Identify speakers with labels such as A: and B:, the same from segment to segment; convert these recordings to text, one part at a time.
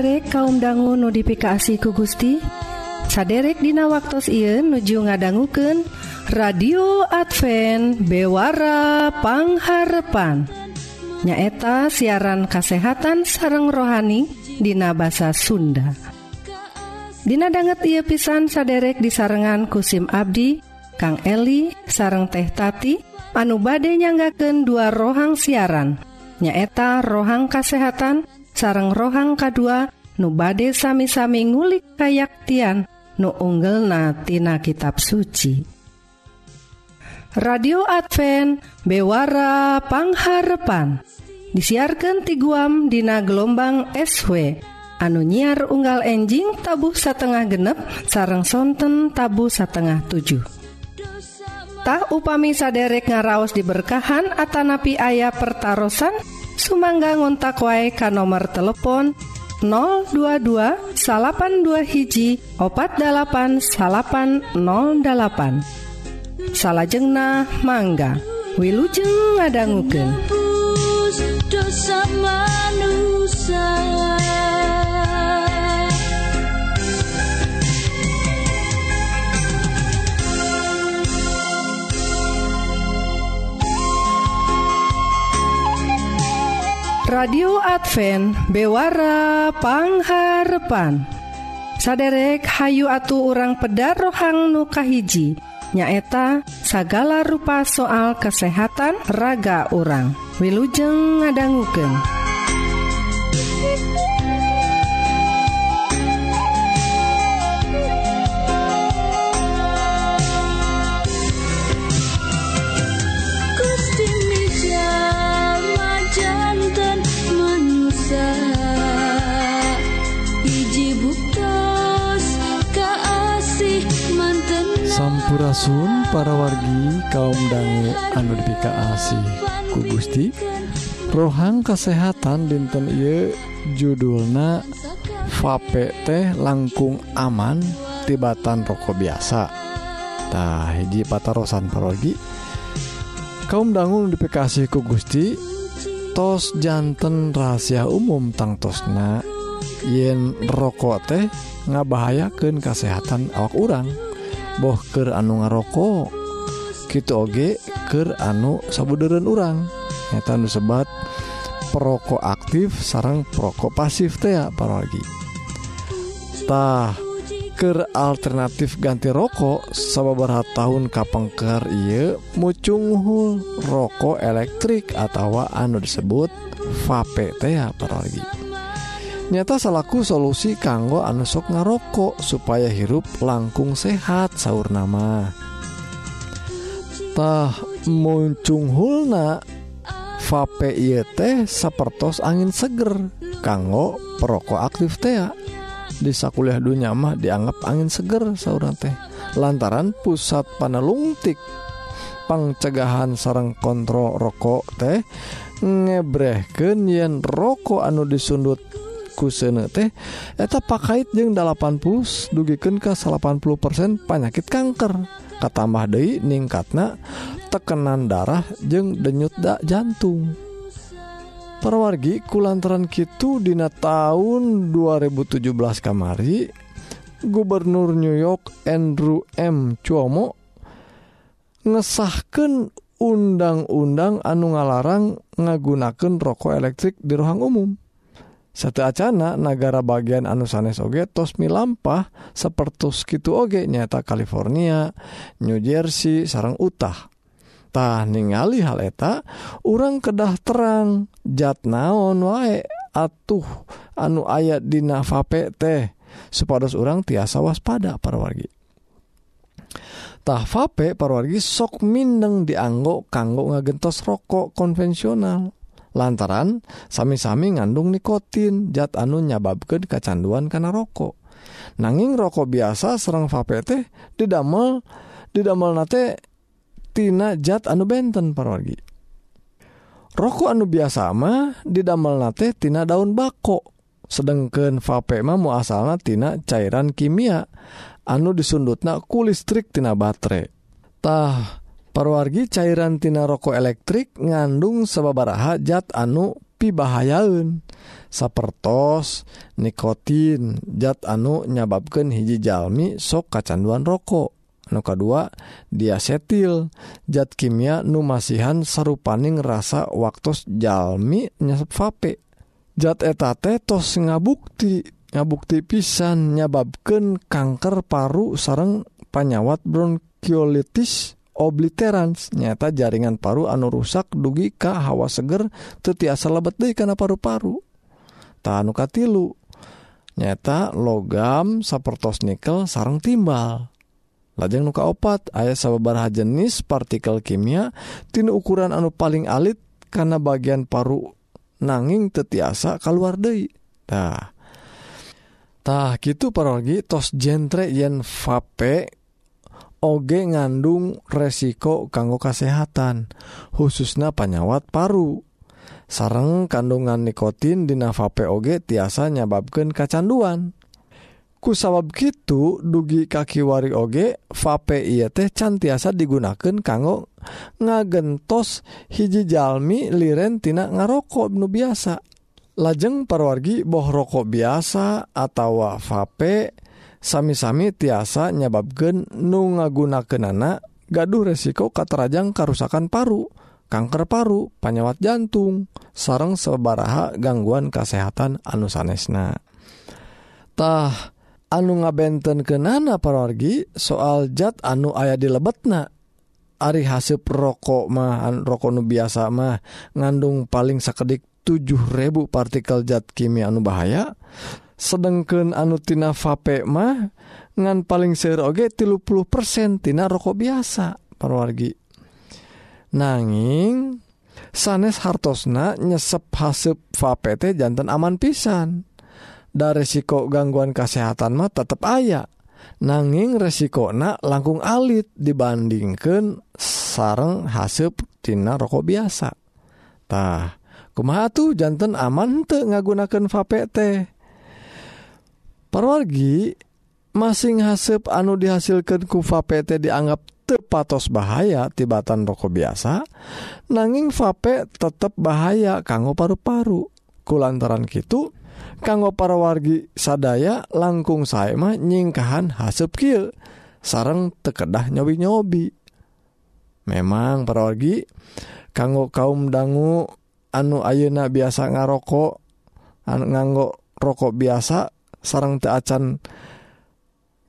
A: saderek kaum dangu notifikasi ku Gusti. Saderek Dina waktu Ieu nuju ngadangguken radio Advent bewarapangharpan nyaeta siaran kasehatan sareng rohani Dina basa Sunda. Dina banget ia pisan saderek di sarengan kusim Abdi Kang Eli sareng teh Tati anu bade nyanggaken dua rohang siaran. Nyaeta rohang kasehatan dan sareng rohang kedua nu bade sami-sami ngulik kayaktian nu unggel natina kitab suci. Radio Advent bewara pangharepan. Disiarkan ti guam dina gelombang SW anu nyiar unggal enjing tabuh satengah genep sarang sonten tabu satengah 7 Tah upami saderek ngaraos diberkahan Atanapi ayah pertaran Sumangga ngontak wae ka nomor telepon 022 salapan dua hiji opat dalapan salapan 08 salahjengnah mangga Wilujeng ngadangguken dosa manusia. radio Advent bewarapangharpan saderek Hayu atuh urang pedar rohang nukahiji nyaeta sagala rupa soal kesehatan raga orang Wilujeng ngadangguken.
B: Sampurasun para wargi kaum dangu anu dipikaasih ku Gusti. Rohang kesehatan dinten I judulna vape teh langkung aman tibatan rokok biasatah hiji patarosan paragi kaum dangu dipikasi ku Gusti tosjantan rahasia umum tang tosna yen rokok teh ngabahayaken kesehatan awak orang bohker anu ngarokok gitu ogeker anu sabuderen urangnyata nusebat perokok aktif sarang perokok pasif teh paragitah ker alternatif ganti rokok sababaha tahun kapengker Iye mucunghul rokok elektrik atau anu disebut vape teh paragi nyata salahku solusi kanggo anu sok ngarokok supaya hirup langkung sehat sauur namatah muncung hulna vape sapertos angin seger kanggo perokok aktif tea bisa kuliah dunya mah dianggap angin seger sauran teh. Lantaran pusat panelungtik pangcegahan sarang kontrol rokok teh ngebrehken yen rokok anu disundut kusene teh eta pakaiit jeung 80 dugiken ke 80% panyakit kanker. Katambah De ningkatna tekenan darah jeung denyut dak jantung. Perwargi kulantaran Kitu Dina tahun 2017 kamari Gubernur New York Andrew M. Cuomo ngesahkan undang-undang anu ngalarang ngagunaken rokok elektrik di ruang umum. satu acana negara bagian anu sanes oge tos milampah seperti gitu oge nyata California New Jersey sarang Utahtah ningali hal eta orang kedah terang jat naon wae atuh anu ayat di nafape teh supados orang tiasa waspada parwargi. Tahfape parwargi sok mindeng dianggo kanggo ngagentos rokok konvensional. lantaran sami-sami ngandung nikotin zat anu nyababkan kecanduan karena rokok. Nanging rokok biasa serang vapete didamel didamel nate tina zat anu benten parorgi rokok anu biasa mah didamel nate tina daun bako sedangkan vape mah muasalna tina cairan kimia anu disundutna ku listrik tina baterai. Tah parwargi cairantina rokok elektrik ngandung sebabaraha zat anu pibahayaun sapertos nikotin zat anu nyababkan hiji jalmi sok kacanduan rokok. Nuka 2 diasetil zat kimia numasihan sarupaning rasa waktu jalmi nyesep vape. Zat etate tos ngabukti ngabukti pisan nyababkan kanker paru sareng panyawat bronkiolitis. Obliterans. Nyata jaringan paru anu rusak dugi ka hawa seger tetiasa lebet deh karena paru-paru. Tankatilu nyata logam sapertos nikel sarang timbal. Lajeng muka opat ayat sabarha jenis partikel kimia tin ukuran anu paling alit karena bagian paru nanging tetiasa keluar Detah gitu paragi tos gentre yen vape oge ngandung resiko kanggo kesehatan khususnya panyawat paru. Sarang kandungan nikotin di navape oge tiasa nyababkan kecanduan ku sabab gitu dugi kaki wari oge vape iya teh can tiasa digunakan kanggo ngagentos hiji jalmi liren tina ngarokok nu biasa. Lajeng parwargi boh rokok biasa atau vape sami-sami tiasa nyababken nu ngagunakenana gaduh resiko katerajang karusakan paru kanker paru panyawat jantung sarang sebaraha gangguan kesehatan anu sanesnatah anu ngabenten kenana parorgi soal zat anu aya di lebetna Ari hasep rokok mah rokok nu biasa mah ngandung paling sakedik 7000 partikel zat kimia anu bahaya. sedangken anutina vapemah ngan paling seroge 30% tina rokok biasa parwargi nanging sanes hartosna nyesep hasep vapete jantan aman pisan. Dari resiko gangguan kesehatan mah tetap ayah nanging resiko na langkung alit dibandingkan sarang hasep tina rokok biasa. Tah kumaha tuh jantan aman teu ngagunakeun vape teh? Perwargi masing hasep anu dihasilkan ku vaPT dianggap patos bahaya tibatan rokok biasa nanging vape tetap bahaya kanggo paru-paru. Kulantaran gitu kanggo para wargi sadaya langkung sayaah nyingkahan hasep kill sareng tekedah nyobi-nyobi. Memang para wargi kanggo kaum dangu anu ayeuna biasa ngarokok nganggo rokok biasa sarang teacan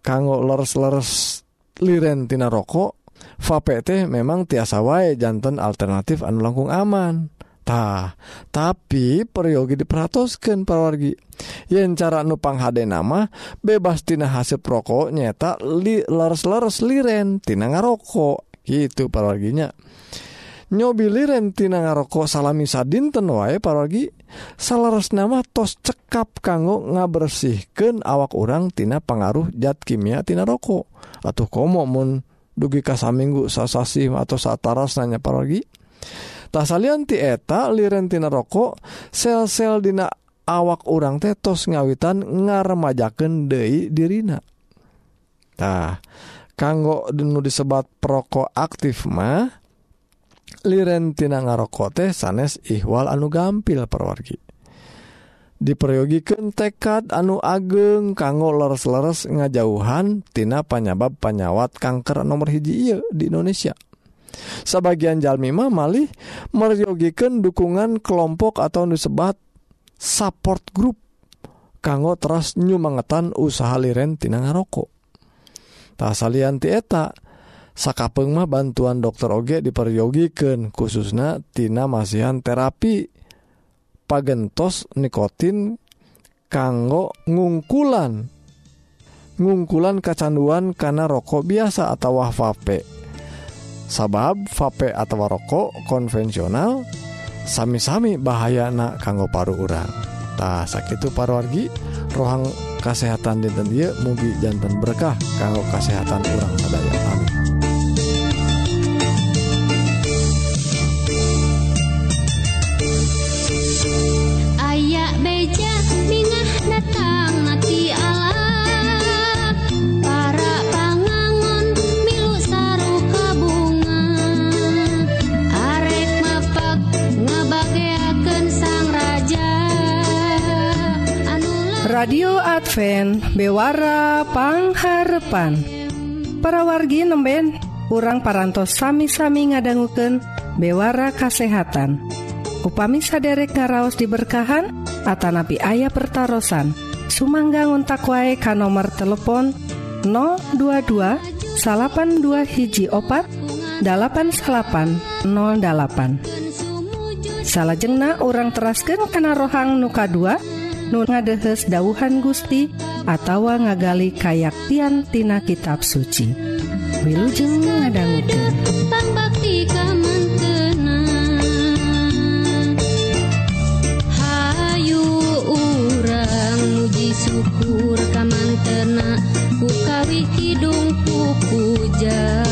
B: kanggo leres-leres lirentina rokok vape teh memang tiasa wae jantan alternatif anu langkung aman. Tah tapi peryogi diperatoskan perwargi yen cara nupang HD nama bebas tina hasep rokok nyata li leres-leres liren tina ngarokok. Gitu perwarginya nyobiliren tina ngarokok salami sadinten wae paragi salaras nama tos cekap kanggo ngabersihkan awak orang tina pengaruh zat kimia tina rokok. Atau komo mun dugi kasa minggu sasasi atau sataras nanya paragi tasalian ti eta lirentina rokok sel-sel dina awak orang teh tos ngawitan ngaremajaken deui dirina. Nah kanggo denu disebat perokok aktif mah lirentina ngarokok teh sanes ihwal anu gampil perwargi diperyogikan tekad anu ageng kanggo leres-leres ngajauhan tina panyabab panyawat kanker nomor hiji iya di Indonesia. Sebagian jalmima malih meryogikan dukungan kelompok atau disebat support group kanggo teras nyumangetan usaha liren tina ngarokok. Tak salian tieta eta sakapeng mah bantuan dokter oge diperyogikan khususnya tina masihan terapi gentos nikotin kanggo ngungkulan. Ngungkulan kecanduan karena rokok biasa atau vape. Sabab vape atau rokok konvensional sami-sami bahaya anak kanggo paru urang. Tak sakit paruargi rohang kesehatan dinten dia mugi jantan berkah kanggo kesehatan orang sadaya. Amin
A: radio Advent bewarapangharpan para wargi nemben kurang parantos sami-sami ngadangguken bewara kasehatan. Upami saderek ngaraos diberkahan Atanapi ayah pertaran Sumangga ngontak wae ka nomor telepon 022 82 hiji opat 8808 salahjengna orang terasken kana rohang nuka 2 nun ngadehes dauhan Gusti atawa ngagali kayaktiantina kitab suci.
C: Wilujeng ngadangguken bakti Hayu urang muji syukur kamantenak ukawi hidungku puja.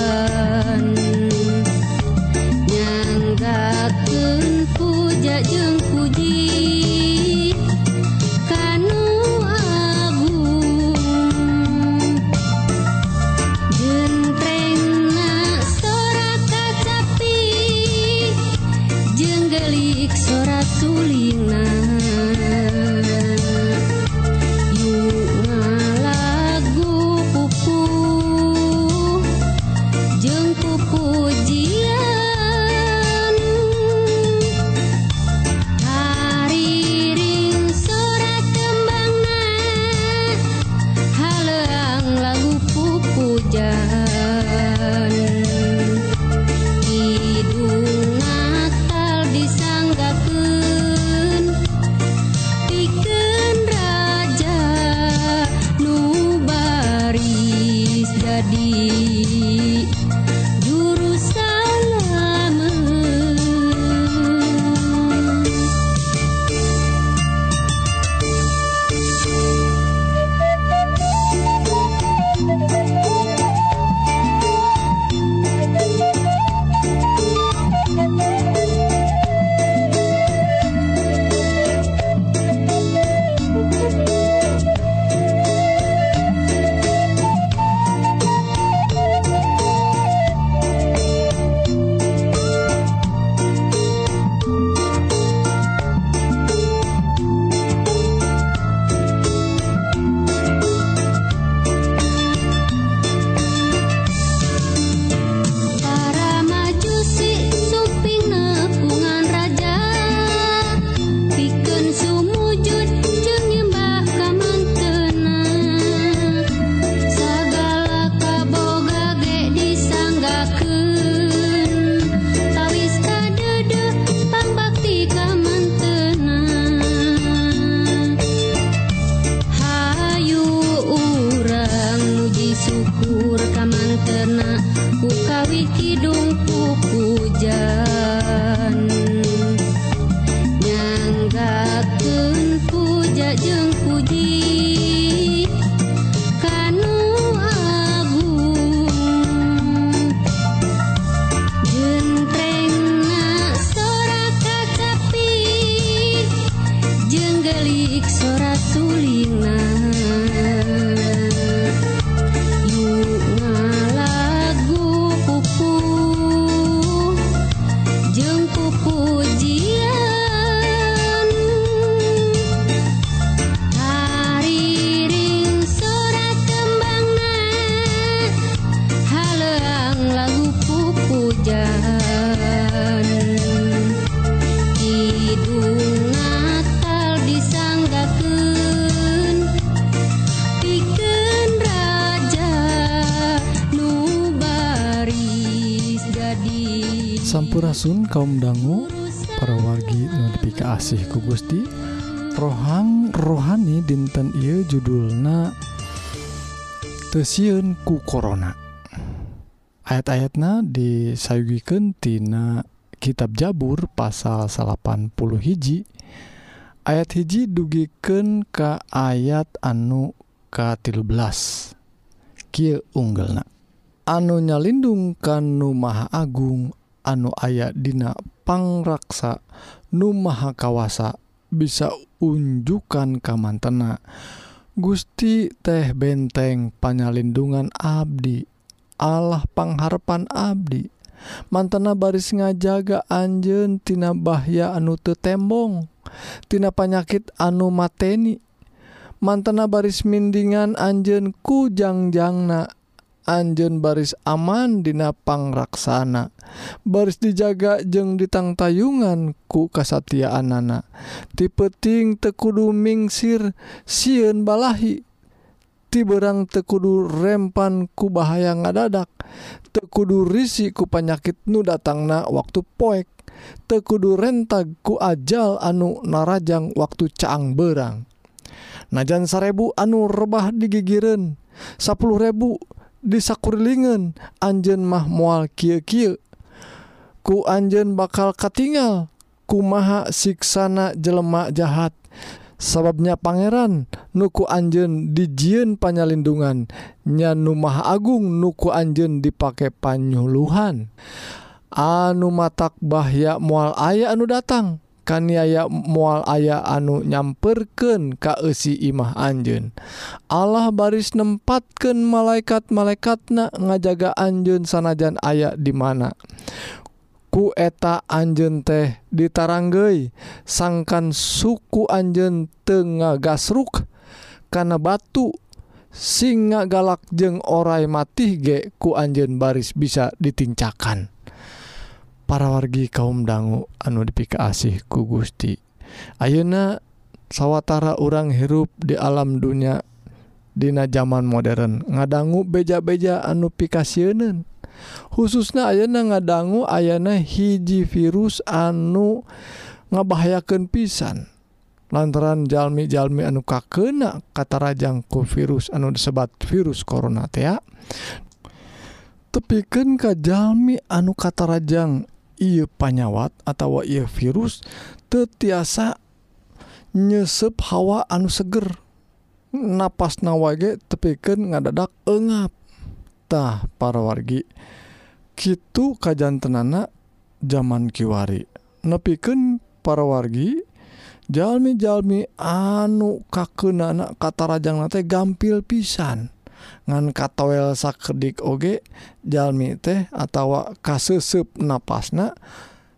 C: jeung puji
B: Sampurasun kaum dangu para wargi nodipika asih ku Gusti. Rohang rohani dinten Ieu judulna teun ku korona ayat-ayatnya disayugikentina kitab Jabur pasal 80 hiji. Ayat hiji dugiken ke ayat anu K 13 Ki unggelna. Anu nyalindung kanu Numaha Agung anu aya dina pangraksa nu maha kawasa bisa unjukan kamantena. Gusti teh benteng panyalindungan Abdi Allah pangharpan Abdi. Mantena baris ngajaga Anjen tina bahya anu te tembongtina panyakit anu mateni. Mantena baris mindingan Anjen kujangjangna Anjen baris aman dinapang raksana baris dijaga jeng ditang tayungan ku kasatiaan nana tipeting tekudu mingsir siun balahi. Tiberang tekudu rempan ku bahaya ngadadak. Tekudu risi ku panyakit nu datangna waktu poek. Tekudu rentag ku ajal anu narajang waktu caang berang najan sarebu anu rebah digigiren 10.000 disakurlingen Anjen mah mual Ky ku Anjen bakal katingal kumaha siksana jelemak jahat. Sababnya Pangeran nuku Anjen dijin panyalindungan nyanumah Agung nuku Anjen dipakai panyuluhan. Anu matak bahya mual aya anu datang. kaniaya mual aya anu nyamperken kaesi imah Anjun Allah baris nempatkan malaikat-malaikatna ngajaga Anjun sanajan aya di mana. Ku eta Anjen teh ditarangge sangkan suku Anjen Tenga gasruk karena batu singa galak jeung orai mati ge ku Anjen baris bisa ditincakan. para wargi kaum dangu anu dipikasih ku Gusti. Ayeuna sawwatara orang hirup di alam dunia Dina zaman modern ngadanggu beja-beja anu pikasiunan khususnya Ayena ngadanggu ayana hiji virus anu ngabahayakan pisan. Lantaran jalmi-jalmi anu kakena kata rajangku virus anu disebat virus korona tea tepiken kajjalmi anu kata rajang ia panyawat atau ia virus tetiasa nyesep hawa anu seger. Napas nawage tepiken ngadadak engaptah para wargi. Kitu kajjantenana zaman Kiwari. Nepiken para wargi Jalmi-jalmi anu kaken anak kata rajang nate gampil pisan. ngan katawel sakdik oge jalmi teh atau kasesep napasna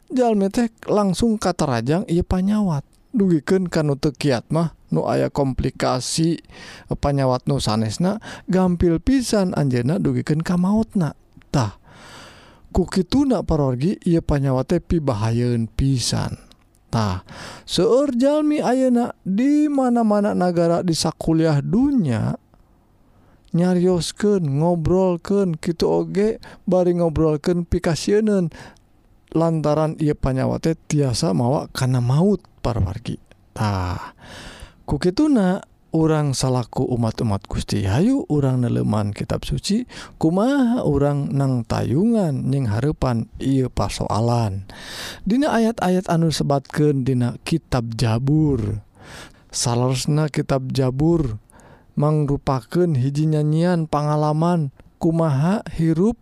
B: jalmi teh langsung katarajang ia panyawat. Dugiken kanu tekiat mah nu aya komplikasi panyawat nu sanesna gampil pisan anjena dugiken kamautna tah kukituna parorgi ia panyawate pibahayeun pisan. Tah seur Jalmi Ayeuna di mana-mana negara di sakuliah dunya nyariosken ngobrolken gitu oge bari ngobrolken pikasienen lantaran ia panyawate tiasa mawa karena maut para wargitah kuki tuna orang salahku umat-umat Gusti Hayu orang neleman kitab suci kuma orang nang tayungan nying harepan ia pasoalan. Dina ayat-ayat anu sebatken Dina kitab Jabur. Salahsna kitab Jabur. mangrupaken hiji nyanyian pengalaman kumaha hirup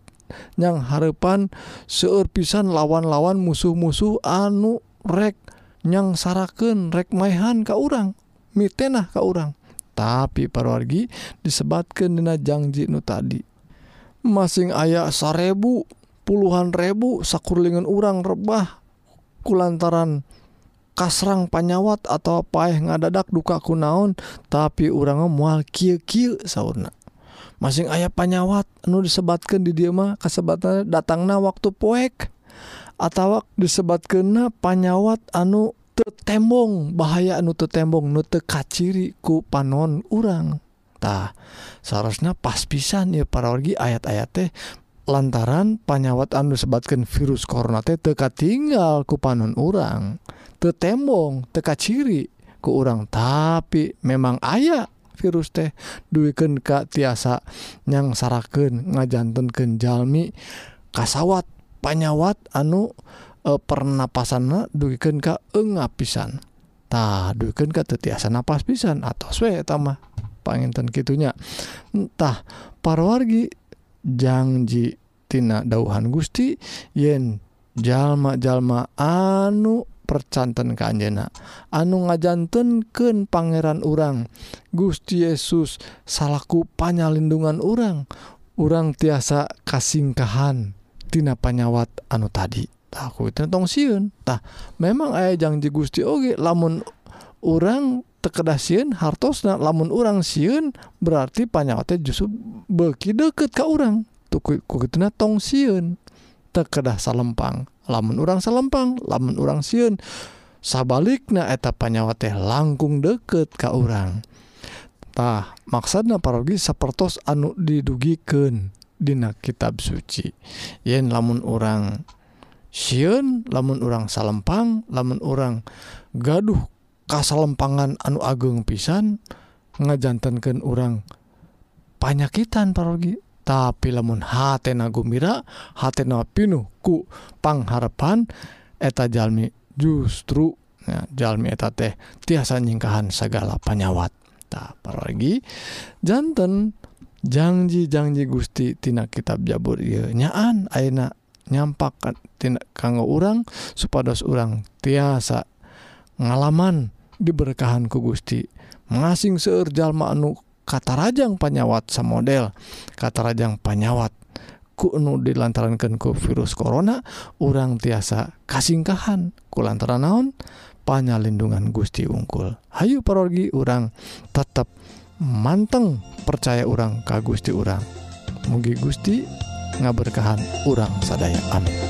B: yang harepan seueur pisan lawan-lawan musuh-musuh anu rek yang saraken rek maihan ka urang mitenah ka urang. Tapi parwargi disebatkan dina janji nu tadi. Masing ayah sarebu puluhan rebu sakurlingan urang rebah kulantaran kasrang panyawat atau paeh ngadadak duka kunaon tapi urang mual kieu-kieu sauna masing ayah panyawat anu disebatkan di dia mah kasebatan datangna waktu poek atau disebat kena panyawat anu tembong bahaya anu tembong nute kaciri ku panon urang. Tah seharusnya pas pisan ya para orgi ayat-ayat teh lantaran panyawat anu sebatkan virus korona teh teka tinggal ku panon orang tetembong teka ciri ke orang tapi memang ayah virus teh duiken Ka tiasa yang saraken ngajanten Kenjalmi kasawat panyawat anu e, pernapasan duiken Ka enga pisantah duken ke tiasa napas pisan atau swetama panginten gitunya entah parwargi janji tina dauhan Gusti yen jalma-jalma anu percanten kanjena Anjena anu ngajantenken Pangeran urang. Gusti Yesus salahku panyalindungan orang orang tiasa kasingkahantina panyawat anu tadi. Aku tentang siuntah memang aya janji Gusti Oge lamun orang tekedah siun hartos lamun orang siun berarti panyawatnya justru beki deket ke orang gituna tong siun. Tekedah salempang. Lamun urang salempang lamun urang siun. Sabalik na eta panyawa teh langkung deket ka urang. Urangtah maksana parogi sapertos anu didugiken Dina kitab suci. Yen lamun urang siun lamun urang salempang lamun urang gaduh kasalempangan anu ageng pisan ngajantankan urang panyakitan parogi. tapi lamun hatena hate hatena pinuh ku pangharapan eta jalmi justru ya, jalmi eta teh tiasa nyingkahan segala penyawat tak pergi jantan janji-janji Gusti tina kitab Jabur ieu nyaan ayeuna nyampakan tina kanggo urang supados urang tiasa ngalaman diberkahan ku Gusti mengasing seueur jalma anu kata Rajang panyawat sa model. Kata Rajang panyawat nu dilantarankan ke virus korona orang tiasa kasingkahan ku lantaran naon? Panyalindungan Gusti ungkul. Hayu parorgi orang tetap manteng percaya orang ka Gusti orang mugi Gusti ngaberkahan orang sadaya. Amin.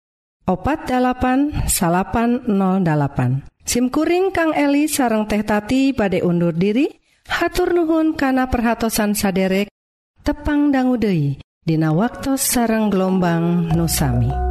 A: 48808 SIMkuring Kang Eli sareng tehtati pada undur diri hatur nuhun kana perhatsan saderek tepang danggudehi Dina waktu sareng gelombang nusami.